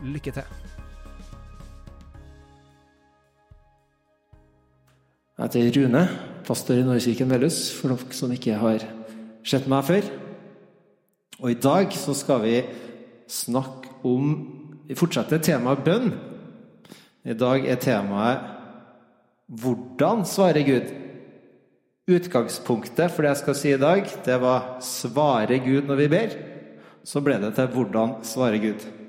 Lykke til! Jeg heter Rune, pastor i Nordkirken Velhus, for dere som ikke har sett meg før. Og i dag så skal vi snakke om Vi fortsetter temaet bønn. I dag er temaet 'Hvordan svarer Gud?' Utgangspunktet for det jeg skal si i dag, det var 'Svarer Gud når vi ber?' Så ble det til 'Hvordan svarer Gud?'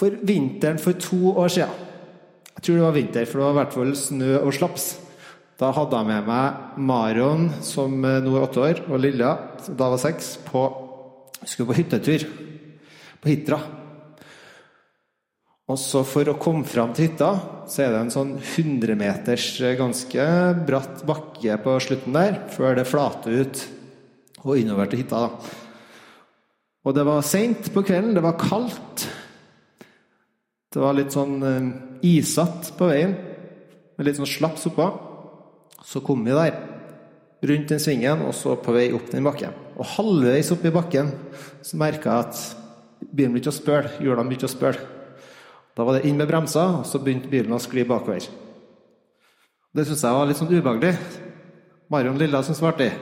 For vinteren for to år siden Jeg tror det var vinter, for det var i hvert fall snø og slaps. Da hadde jeg med meg Maron, som nå er åtte år, og Lilla, som da var seks, på skulle på hyttetur på Hitra. Og så For å komme fram til hytta, så er det en sånn 100 meters ganske bratt bakke på slutten der, før det flater ut og innover til hytta. da. Og det var seint på kvelden, det var kaldt. Det var litt sånn isatt isete på veien, med litt sånn slaps oppå. Så kom vi der, rundt den svingen, og så på vei opp den bakken. Og halvveis opp i bakken så merka jeg at bilen begynte å spøle. Hjulene begynte å spøle. Da var det inn med bremsa, og så begynte bilen å skli bakover. Det syntes jeg var litt sånn ubehagelig. Marion Lilla syntes det var artig.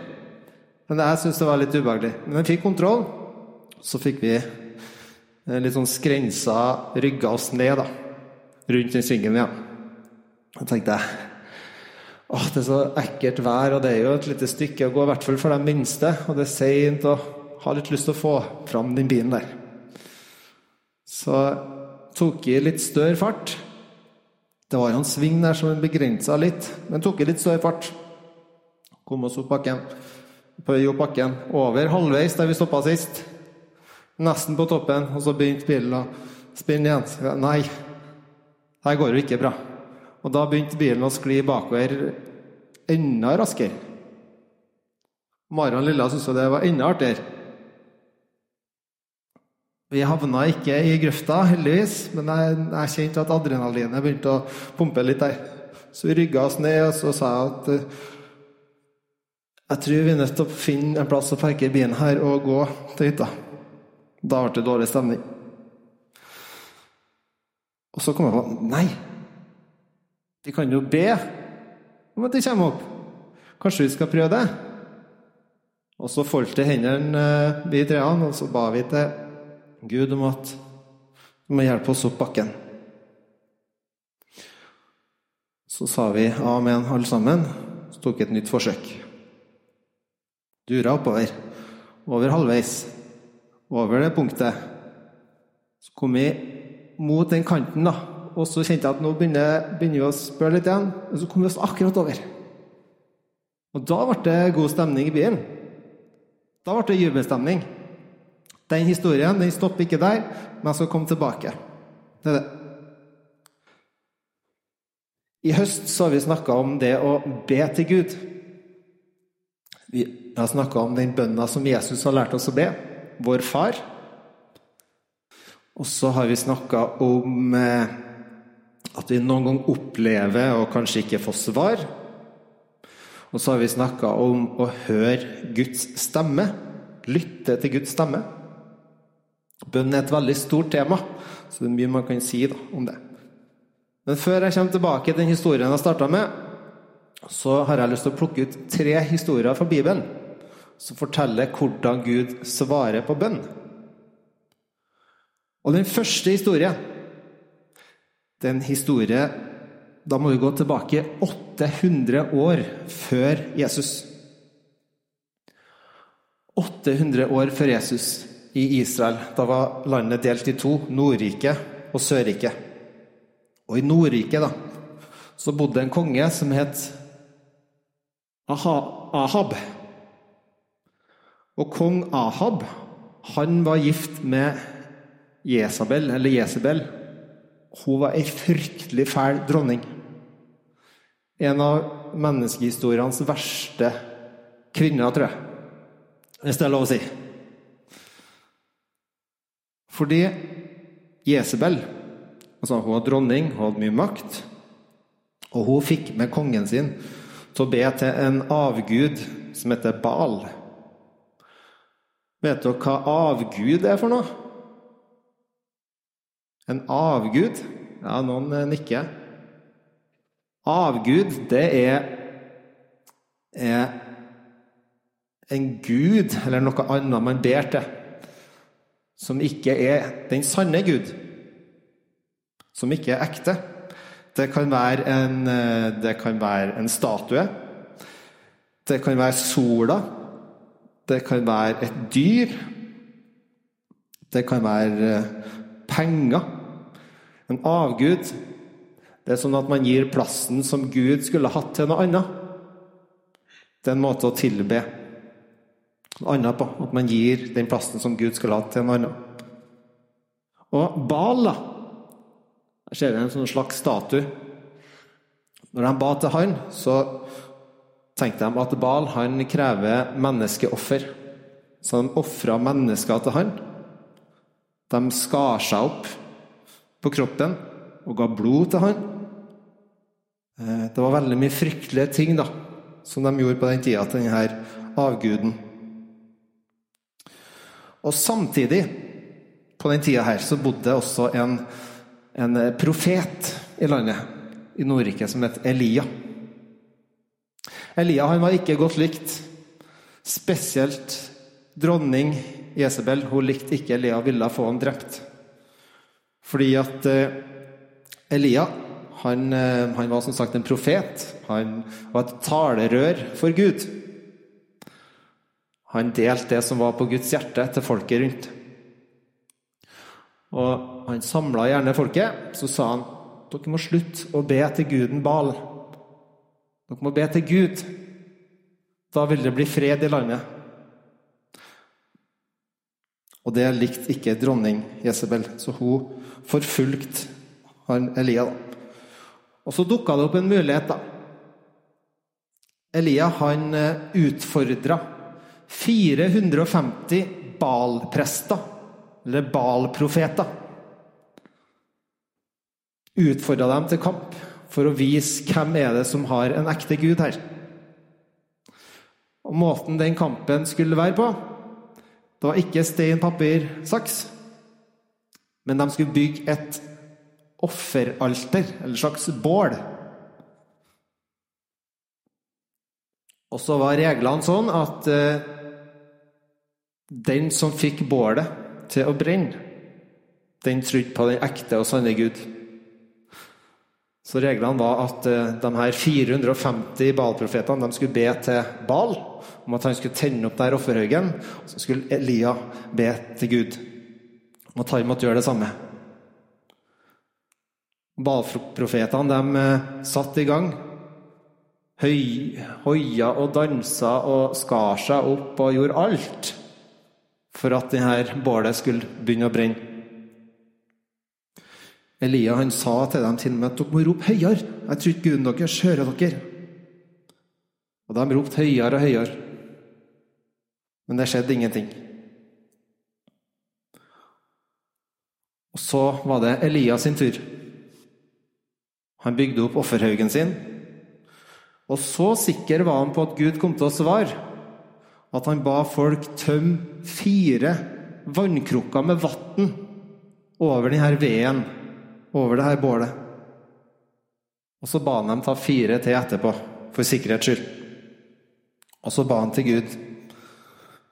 Men jeg syntes det var litt ubehagelig. Men den fikk kontroll. Så fikk vi litt sånn skrensa rygga oss ned da, rundt den svingen igjen. Ja. Da tenkte jeg åh, det er så ekkelt vær, og det er jo et lite stykke å gå, i hvert fall for de minste. Og det er seint, og har litt lyst til å få fram den bilen der. Så tok jeg litt større fart. Det var jo en sving der som begrensa litt, men tok jeg litt større fart. Kom oss opp bakken. På opp bakken. Over halvveis der vi stoppa sist. Nesten på toppen, og så begynte bilen å spinne igjen. Nei, her går det ikke bra. Og da begynte bilen å skli bakover enda raskere. Marion Lilla syntes det var enda artigere. Vi havna ikke i grøfta, heldigvis, men jeg, jeg kjente at adrenalinet begynte å pumpe litt der. Så vi rygga oss ned, og så sa jeg at uh, jeg tror vi er nødt til å finne en plass å parkere bilen her og gå til hytta. Da ble det dårlig stemning. Og så kom jeg på Nei! De kan jo be om at de kommer opp. Kanskje vi skal prøve det? Og så foldt hendene, vi treene, og så ba vi til Gud om at du må hjelpe oss opp bakken. Så sa vi amen, alle sammen. Så tok vi et nytt forsøk. Dura oppover. Over halvveis. Over det punktet. Så kom vi mot den kanten, da. Og så kjente jeg at nå begynner, begynner vi å spørre litt igjen. Og så kom vi oss akkurat over. Og da ble det god stemning i bilen. Da ble det jubelstemning. Den historien den stopper ikke der, men jeg skal komme tilbake. Er det. I høst så har vi snakka om det å be til Gud. Vi har snakka om den bønna som Jesus har lært oss å be, vår far. Og så har vi snakka om eh, at vi noen gang opplever og kanskje ikke får svar. Og så har vi snakka om å høre Guds stemme. Lytte til Guds stemme. Bønn er et veldig stort tema, så det er mye man kan si da, om det. Men før jeg kommer tilbake til den historien jeg starta med, så har jeg lyst til å plukke ut tre historier fra Bibelen som forteller hvordan Gud svarer på bønn. Og den første historien det er en historie Da må vi gå tilbake 800 år før Jesus. 800 år før Jesus i Israel. Da var landet delt i to, Nordriket og Sørriket. Og i Nordriket da, så bodde en konge som het Ahab. Og kong Ahab, han var gift med Jesabel, eller Jesabel. Hun var ei fryktelig fæl dronning. En av menneskehistoriens verste kvinner, tror jeg. Hvis det er lov å si. Fordi Jesabel altså Hun var dronning, hun hadde mye makt. Og hun fikk med kongen sin til å be til en avgud som heter Bal. Vet dere hva avgud er for noe? En avgud? Ja, noen nikker. Avgud, det er, er en gud eller noe annet man ber til, som ikke er den sanne Gud som ikke er ekte. Det kan være en, eh, det kan være en statue. Det kan være sola. Det kan være et dyr. Det kan være eh, penger. En avgud. Det er sånn at man gir plassen som Gud skulle hatt til noe annet. Det er en måte å tilbe noe annet på. At man gir den plassen som Gud skulle hatt, til noe annet. Og Bal, da her ser vi en sånn slags statue. Når de ba til han, så tenkte de at Bal han krever menneskeoffer. Så de ofra mennesker til han. De skar seg opp på kroppen og ga blod til han. Eh, det var veldig mye fryktelige ting da, som de gjorde på den tida til denne avguden. Og samtidig, på den tida her, så bodde det også en en profet i landet, i Nordriket, som het Elia. Elia han var ikke godt likt. Spesielt dronning Jesabel. hun likte ikke Elia ville få han drept. Fordi at eh, Elia han, eh, han, var som sagt en profet. Han var et talerør for Gud. Han delte det som var på Guds hjerte, til folket rundt. Og han samla gjerne folket. Så sa han dere må slutte å be til guden Bal. Dere må be til Gud. Da vil det bli fred i landet. Og det likte ikke dronning Jesabel, så hun forfulgte Elia. Og så dukka det opp en mulighet, da. Elia han eh, utfordra 450 balprester, eller Baal-profeter. Utfordra dem til kamp for å vise hvem er det som har en ekte gud her. Og Måten den kampen skulle være på, det var ikke stein, papir, saks. Men de skulle bygge et offeralter, eller slags bål. Og så var reglene sånn at eh, den som fikk bålet til å brenne, den trodde på den ekte og sanne Gud. Så reglene var at eh, de her 450 Baal-profetene skulle be til Baal om at han skulle tenne opp der offerhaugen. Så skulle Elia be til Gud om at han måtte gjøre det samme. Baal-profetene eh, satt i gang. Hoia og dansa og skar seg opp og gjorde alt for at denne bålet skulle begynne å brenne. Elia han sa til dem til og at dere må rope høyere. Jeg tror ikke guden deres hører dere. Og de ropte høyere og høyere. Men det skjedde ingenting. Og så var det Elias sin tur. Han bygde opp offerhaugen sin. Og så sikker var han på at Gud kom til å svare at han ba folk tømme fire vannkrukker med vann over denne veden, over det her bålet. Og så ba han dem ta fire til etterpå, for sikkerhets skyld. Og så ba han til Gud.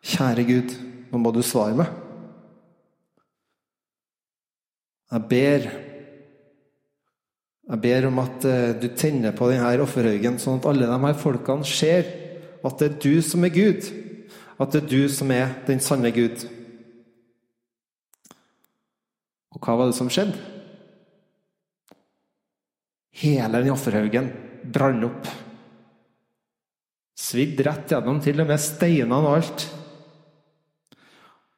Kjære Gud, nå må du svare meg. Jeg ber Jeg ber om at eh, du tenner på denne offerhaugen, sånn at alle de her folkene ser at det er du som er Gud at det er du som er den sanne Gud. Og hva var det som skjedde? Hele den offerhaugen brant opp. Svidd rett gjennom, til og med steinene og alt.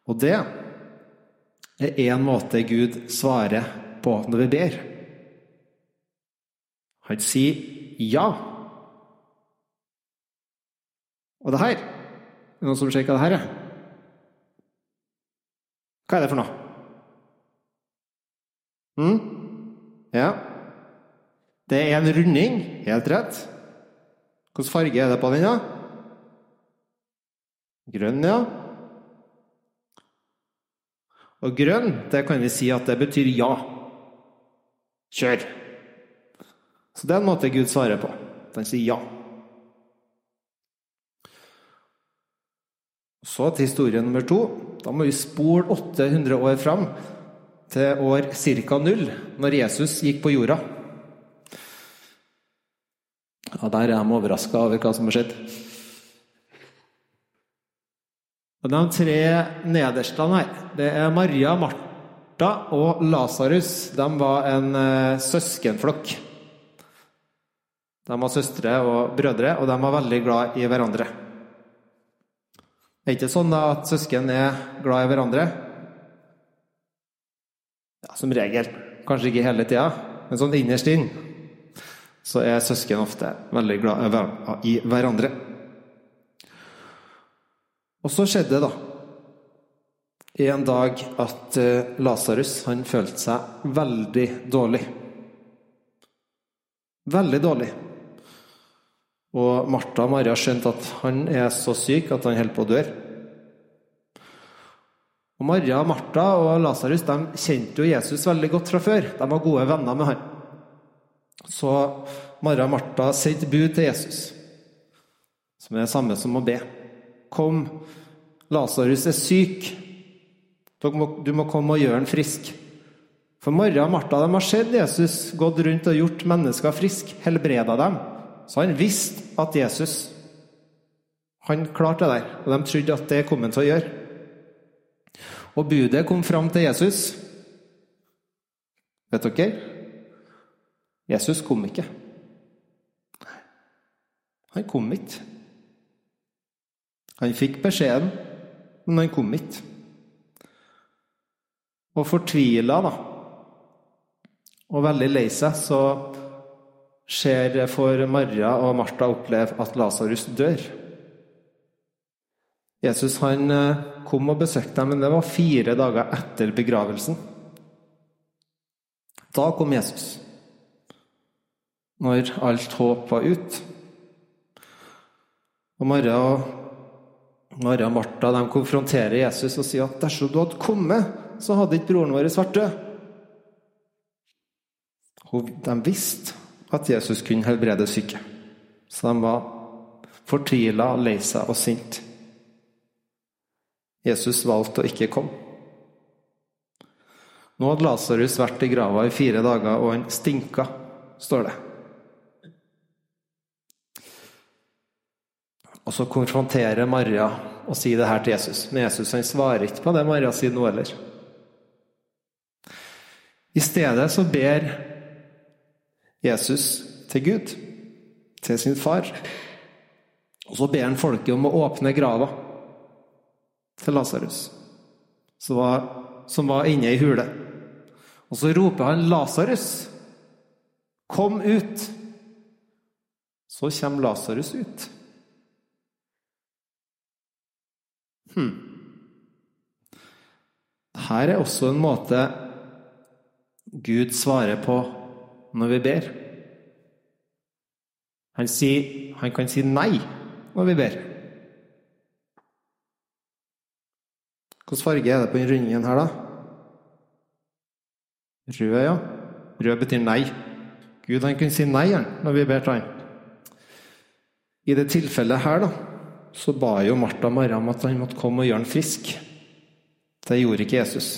Og det er én måte Gud svarer på når vi ber. Han sier ja. Og det her er noen som hva det her er? Hva er det for noe? Mm? Ja. Det er en runding. Helt rett. Hvilken farge er det på den, da? Grønn, ja. Og grønn, det kan vi si at det betyr ja. Kjør! Så det er en måte Gud svarer på. Han sier ja. Så til historie nummer to. Da må vi spole 800 år fram til år ca. null, når Jesus gikk på jorda. Ja, Der er de overraska over hva som har skjedd. Og De tre nederste her, det er Maria, Martha og Lasarus. De var en eh, søskenflokk. De var søstre og brødre, og de var veldig glad i hverandre. Det er ikke sånn da at søsken er glad i hverandre? Ja, Som regel. Kanskje ikke hele tida, men sånn innerst inn så er søsken ofte veldig glad i hverandre. Og så skjedde det da en dag at eh, Lasarus følte seg veldig dårlig. Veldig dårlig. Og Martha og Maria skjønte at han er så syk at han holder på å dø. Og Maria, Martha og Lasarus kjente jo Jesus veldig godt fra før. De var gode venner med han. Så Marra og Martha sendte bud til Jesus, som er det samme som å be. Kom, Lasarus er syk. Du må komme og gjøre ham frisk. For Marra og Martha de har sett Jesus gått rundt og gjort mennesker friske, helbreda dem. Så han visste at Jesus han klarte det der, og de trodde at det kom han til å gjøre. Og budet kom fram til Jesus. Vet dere? Jesus kom ikke. Han kom ikke. Han fikk beskjeden, men han kom ikke. Og fortvila, da, og veldig lei seg, så ser for Maria og Martha oppleve at Lasarus dør. Jesus han eh, kom og besøkte dem, men det var fire dager etter begravelsen. Da kom Jesus, når alt håp var ute. Og Maria og Maria og Martha de konfronterer Jesus og sier at dersom du hadde kommet, så hadde ikke broren vår vært død. De visste at Jesus kunne helbrede syke. Så de var fortvila, lei seg og sinte. Jesus valgte å ikke komme. Nå hadde Lasarus vært i grava i fire dager, og han stinka, står det. Og så konfronterer Maria og sier det her til Jesus. Men Jesus han svarer ikke på det Maria sier nå heller. I stedet så ber Jesus til Gud, til sin far. Og så ber han folket om å åpne grava til Lasarus, som, var inne i hule. Og så roper han 'Lasarus, kom ut!' Så kommer Lasarus ut. Hm. Her er også en måte Gud svarer på når vi ber. Han, sier, han kan si nei når vi ber. Hvilken farge er det på den rundingen her, da? Rød, ja. Rød betyr nei. Gud han kunne si nei når vi ber til han. I det tilfellet her da, så ba jo Martha Marra om at han måtte komme og gjøre han frisk. Det gjorde ikke Jesus.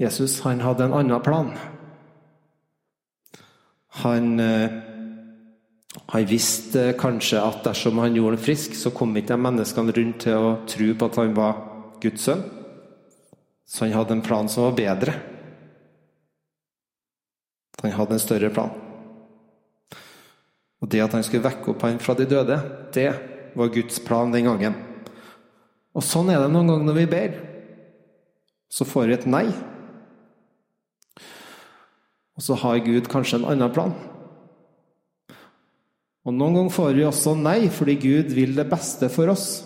Jesus han hadde en annen plan. Han, eh, han visste kanskje at dersom han gjorde ham frisk, så kom ikke de menneskene rundt til å tro på at han var Guds sønn. Så han hadde en plan som var bedre. Han hadde en større plan. Og det at han skulle vekke opp han fra de døde, det var Guds plan den gangen. Og sånn er det noen ganger når vi ber. Så får vi et nei. Og så har Gud kanskje en annen plan. Og Noen ganger får vi også nei fordi Gud vil det beste for oss.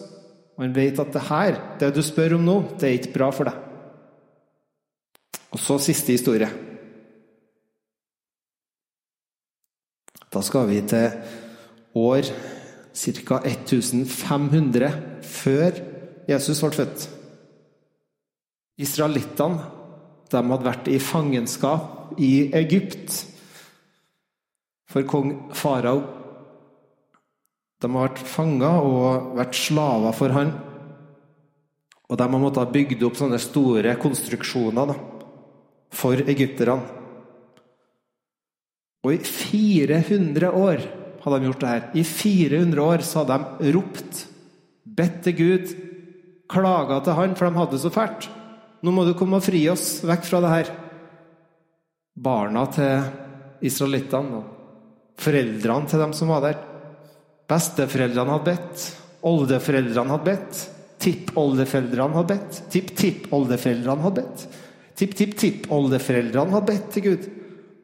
Og han vet at det her, det du spør om nå, det er ikke bra for deg. Og så siste historie. Da skal vi til år ca. 1500 før Jesus ble født. Israelittene de hadde vært i fangenskap i Egypt for kong farao. De har vært fanga og vært slaver for han. Og de har måttet bygd opp sånne store konstruksjoner da, for egypterne. Og i 400 år hadde de gjort det her. I 400 år så hadde de ropt, bedt til Gud, klaga til han, for de hadde det så fælt. Nå må du komme og fri oss vekk fra det her. Barna til israelittene og foreldrene til dem som var der. Besteforeldrene hadde bedt. Oldeforeldrene hadde bedt. Tippoldeforeldrene hadde bedt. Tipp-tippoldeforeldrene hadde bedt. Tipp-tipp-tippoldeforeldrene hadde bedt til Gud.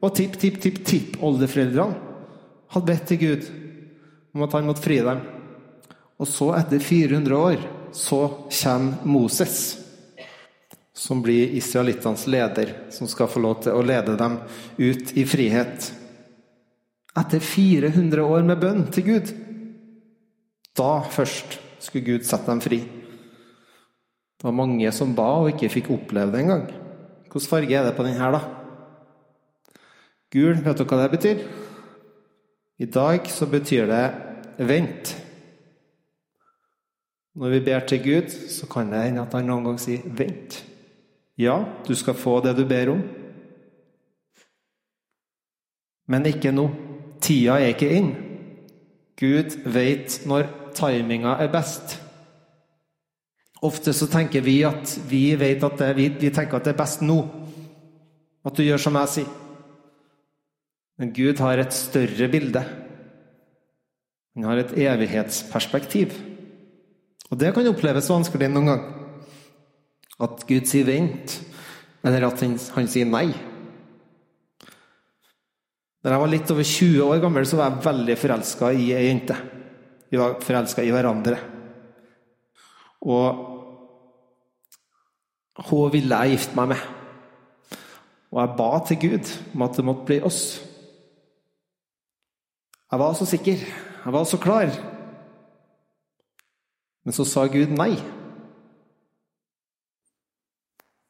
Og tipp-tipp-tipp-tippoldeforeldrene hadde bedt til Gud om at han måtte fri dem. Og så, etter 400 år, så kommer Moses, som blir israelittenes leder, som skal få lov til å lede dem ut i frihet. Etter 400 år med bønn til Gud. Da først skulle Gud sette dem fri. Det var mange som ba og ikke fikk oppleve det engang. Hvilken farge er det på denne, da? Gul, vet dere hva det betyr? I dag så betyr det vent. Når vi ber til Gud, så kan det hende at han noen gang sier 'vent'. Ja, du skal få det du ber om, men ikke nå. Tida er ikke inn. Gud vet når timinga er best. Ofte så tenker vi at vi at det, vi, vi tenker at det er best nå. At du gjør som jeg sier. Men Gud har et større bilde. Han har et evighetsperspektiv. Og det kan oppleves vanskelig noen gang. At Gud sier 'vent', eller at han, sier 'nei'. Da jeg var litt over 20 år gammel, så var jeg veldig forelska i ei jente. Vi var forelska i hverandre. Og hun ville jeg gifte meg med. Og jeg ba til Gud om at det måtte bli oss. Jeg var så sikker. Jeg var så klar. Men så sa Gud nei.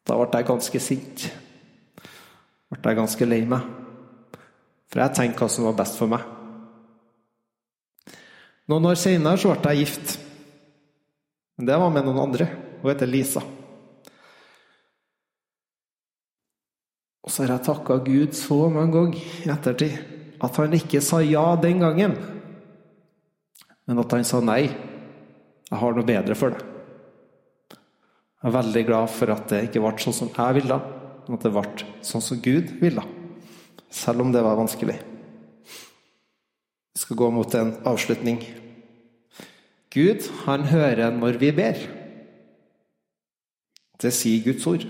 Da ble jeg ganske sint. Ble jeg ganske lei meg. For jeg tenkte hva som var best for meg. Noen år seinere ble jeg gift. Men det var med noen andre. Hun heter Lisa. Og så har jeg takka Gud så mange ganger i ettertid at han ikke sa ja den gangen, men at han sa nei. Jeg har noe bedre for deg. Jeg er veldig glad for at det ikke ble sånn som jeg ville, men at det ble sånn som Gud ville. Selv om det var vanskelig. Vi skal gå mot en avslutning. Gud, han hører når vi ber. Det sier Guds ord.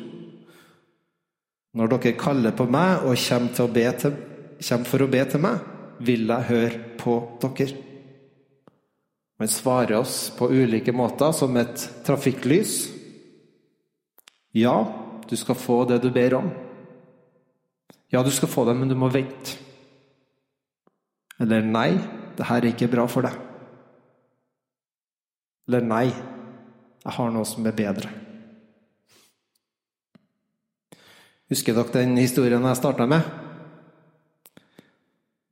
Når dere kaller på meg og kommer, til å be til, kommer for å be til meg, vil jeg høre på dere. Han svarer oss på ulike måter, som et trafikklys. Ja, du skal få det du ber om. Ja, du skal få det, men du må vente. Eller nei, det her er ikke bra for deg. Eller nei, jeg har noe som er bedre. Husker dere den historien jeg starta med?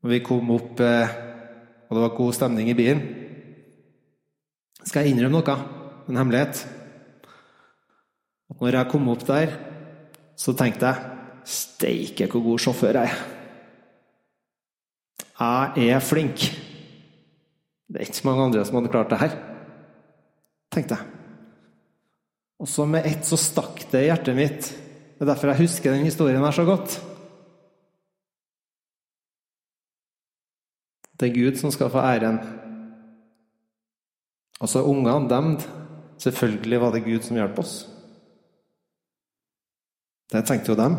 Når vi kom opp, eh, og det var god stemning i bilen. Skal jeg innrømme noe? En hemmelighet? At når jeg kom opp der, så tenkte jeg Steike, hvor god sjåfør jeg er. Jeg er flink. Det er ikke mange andre som hadde klart det her, tenkte jeg. Og så med ett så stakk det i hjertet mitt. Det er derfor jeg husker den historien her så godt. Det er Gud som skal få æren. Altså, ungene, dem Selvfølgelig var det Gud som hjalp oss. Det tenkte jo dem.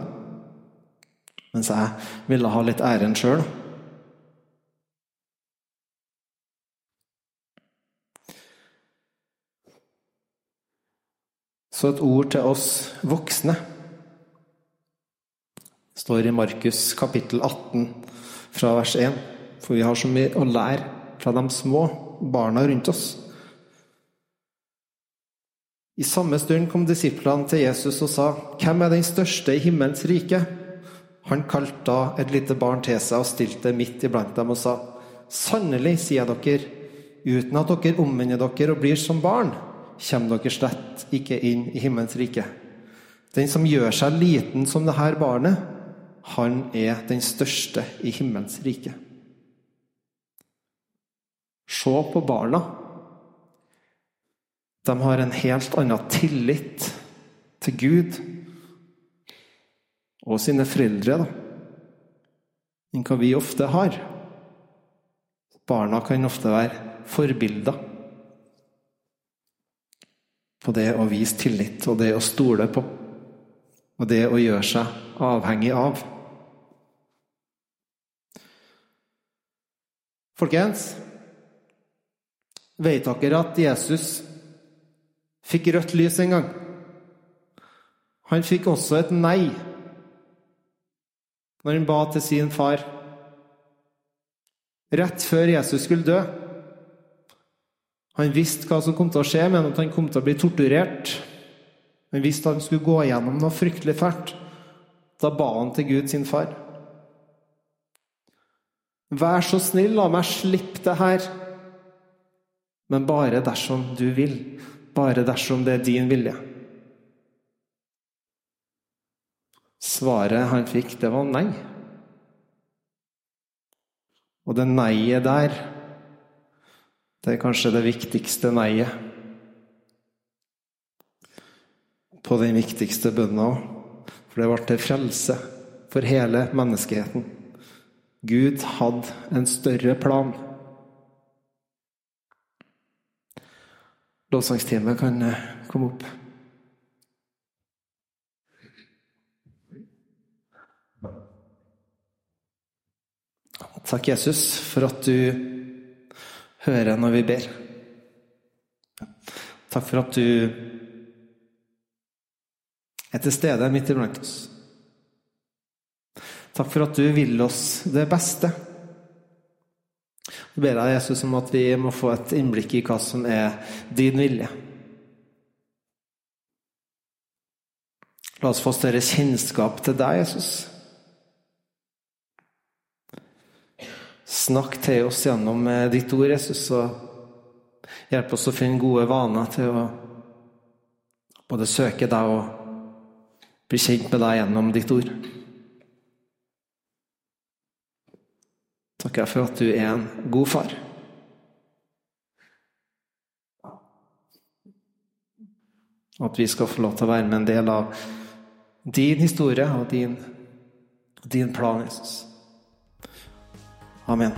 Mens jeg ville ha litt æren sjøl. Så et ord til oss voksne. Det står i Markus kapittel 18 fra vers 1. For vi har så mye å lære fra de små barna rundt oss. I samme stund kom disiplene til Jesus og sa, 'Hvem er den største i himmelens rike?' Han kalte da et lite barn til seg og stilte det midt iblant dem og sa, 'Sannelig, sier dere, uten at dere omvender dere og blir som barn, kommer dere slett ikke inn i himmelens rike.' Den som gjør seg liten som dette barnet, han er den største i himmelens rike. Se på barna. De har en helt annen tillit til Gud og sine foreldre da, enn hva vi ofte har. Barna kan ofte være forbilder på det å vise tillit og det å stole på og det å gjøre seg avhengig av. Folkens, vet dere at Jesus fikk rødt lys en gang? Han fikk også et nei når han ba til sin far rett før Jesus skulle dø. Han visste hva som kom til å skje, men at han kom til å bli torturert. Visste at han skulle gå gjennom noe fryktelig fælt. Da ba han til Gud sin far. Vær så snill, la meg slippe det her. Men bare dersom du vil. Bare dersom det er din vilje. Svaret han fikk, det var nei. Og det nei-et der, det er kanskje det viktigste nei-et. På den viktigste bønna òg. For det ble til frelse for hele menneskeheten. Gud hadde en større plan. Lovsangsteamet kan komme opp. Takk, Jesus, for at du hører når vi ber. Takk for at du er til stede midt iblant oss. Takk for at du vil oss det beste. Ber deg, Jesus, om at vi må få et innblikk i hva som er din vilje. La oss få større kjennskap til deg, Jesus. Snakk til oss gjennom ditt ord, Jesus, og hjelp oss å finne gode vaner til å både søke deg og bli kjent med deg gjennom ditt ord. Takker jeg for at du er en god far. At vi skal få lov til å være med en del av din historie og din, din plan, Jesus. Amen.